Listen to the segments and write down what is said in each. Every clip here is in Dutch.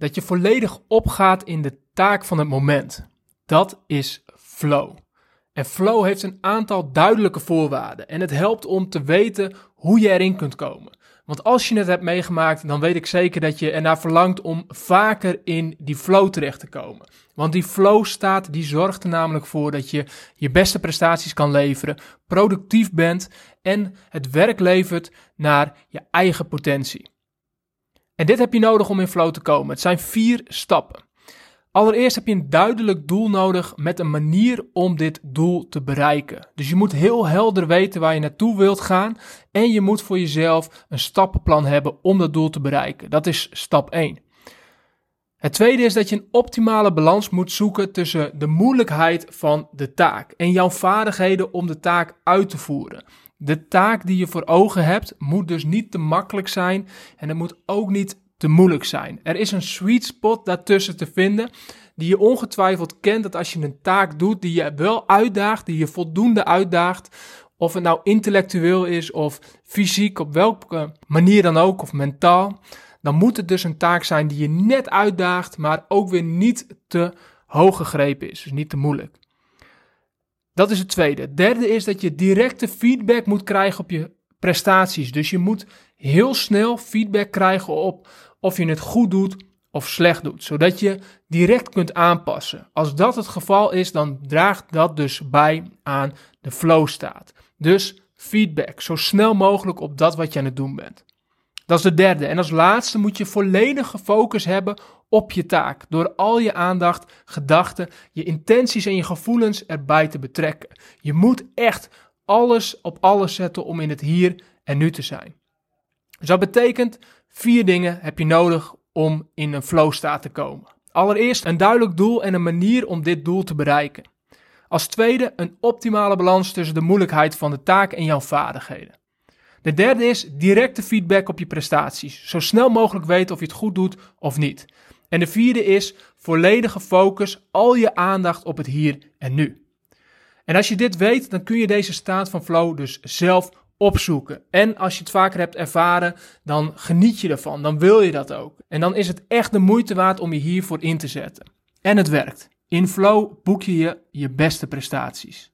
Dat je volledig opgaat in de taak van het moment. Dat is flow. En flow heeft een aantal duidelijke voorwaarden en het helpt om te weten hoe je erin kunt komen. Want als je het hebt meegemaakt, dan weet ik zeker dat je ernaar verlangt om vaker in die flow terecht te komen. Want die flow staat, die zorgt er namelijk voor dat je je beste prestaties kan leveren, productief bent en het werk levert naar je eigen potentie. En dit heb je nodig om in flow te komen. Het zijn vier stappen. Allereerst heb je een duidelijk doel nodig met een manier om dit doel te bereiken. Dus je moet heel helder weten waar je naartoe wilt gaan en je moet voor jezelf een stappenplan hebben om dat doel te bereiken. Dat is stap 1. Het tweede is dat je een optimale balans moet zoeken tussen de moeilijkheid van de taak en jouw vaardigheden om de taak uit te voeren. De taak die je voor ogen hebt moet dus niet te makkelijk zijn en het moet ook niet te moeilijk zijn. Er is een sweet spot daartussen te vinden die je ongetwijfeld kent dat als je een taak doet die je wel uitdaagt, die je voldoende uitdaagt, of het nou intellectueel is of fysiek, op welke manier dan ook, of mentaal, dan moet het dus een taak zijn die je net uitdaagt, maar ook weer niet te hoog gegrepen is, dus niet te moeilijk. Dat is het tweede. Het derde is dat je directe feedback moet krijgen op je prestaties. Dus je moet heel snel feedback krijgen op of je het goed doet of slecht doet, zodat je direct kunt aanpassen. Als dat het geval is, dan draagt dat dus bij aan de flow staat. Dus feedback, zo snel mogelijk op dat wat je aan het doen bent. Dat is de derde. En als laatste moet je volledige focus hebben op je taak. Door al je aandacht, gedachten, je intenties en je gevoelens erbij te betrekken. Je moet echt alles op alles zetten om in het hier en nu te zijn. Dus dat betekent vier dingen heb je nodig om in een flow staat te komen. Allereerst een duidelijk doel en een manier om dit doel te bereiken. Als tweede een optimale balans tussen de moeilijkheid van de taak en jouw vaardigheden. De derde is directe feedback op je prestaties. Zo snel mogelijk weten of je het goed doet of niet. En de vierde is volledige focus, al je aandacht op het hier en nu. En als je dit weet, dan kun je deze staat van flow dus zelf opzoeken. En als je het vaker hebt ervaren, dan geniet je ervan. Dan wil je dat ook. En dan is het echt de moeite waard om je hiervoor in te zetten. En het werkt. In flow boek je je, beste prestaties.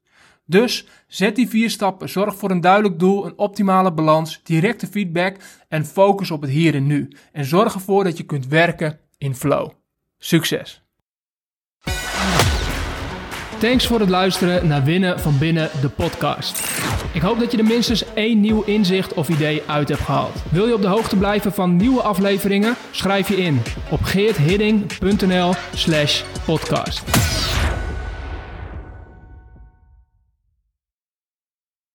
Dus zet die vier stappen. Zorg voor een duidelijk doel, een optimale balans, directe feedback en focus op het hier en nu. En zorg ervoor dat je kunt werken in flow. Succes! Thanks voor het luisteren naar Winnen van Binnen, de podcast. Ik hoop dat je er minstens één nieuw inzicht of idee uit hebt gehaald. Wil je op de hoogte blijven van nieuwe afleveringen? Schrijf je in op geerthidding.nl slash podcast.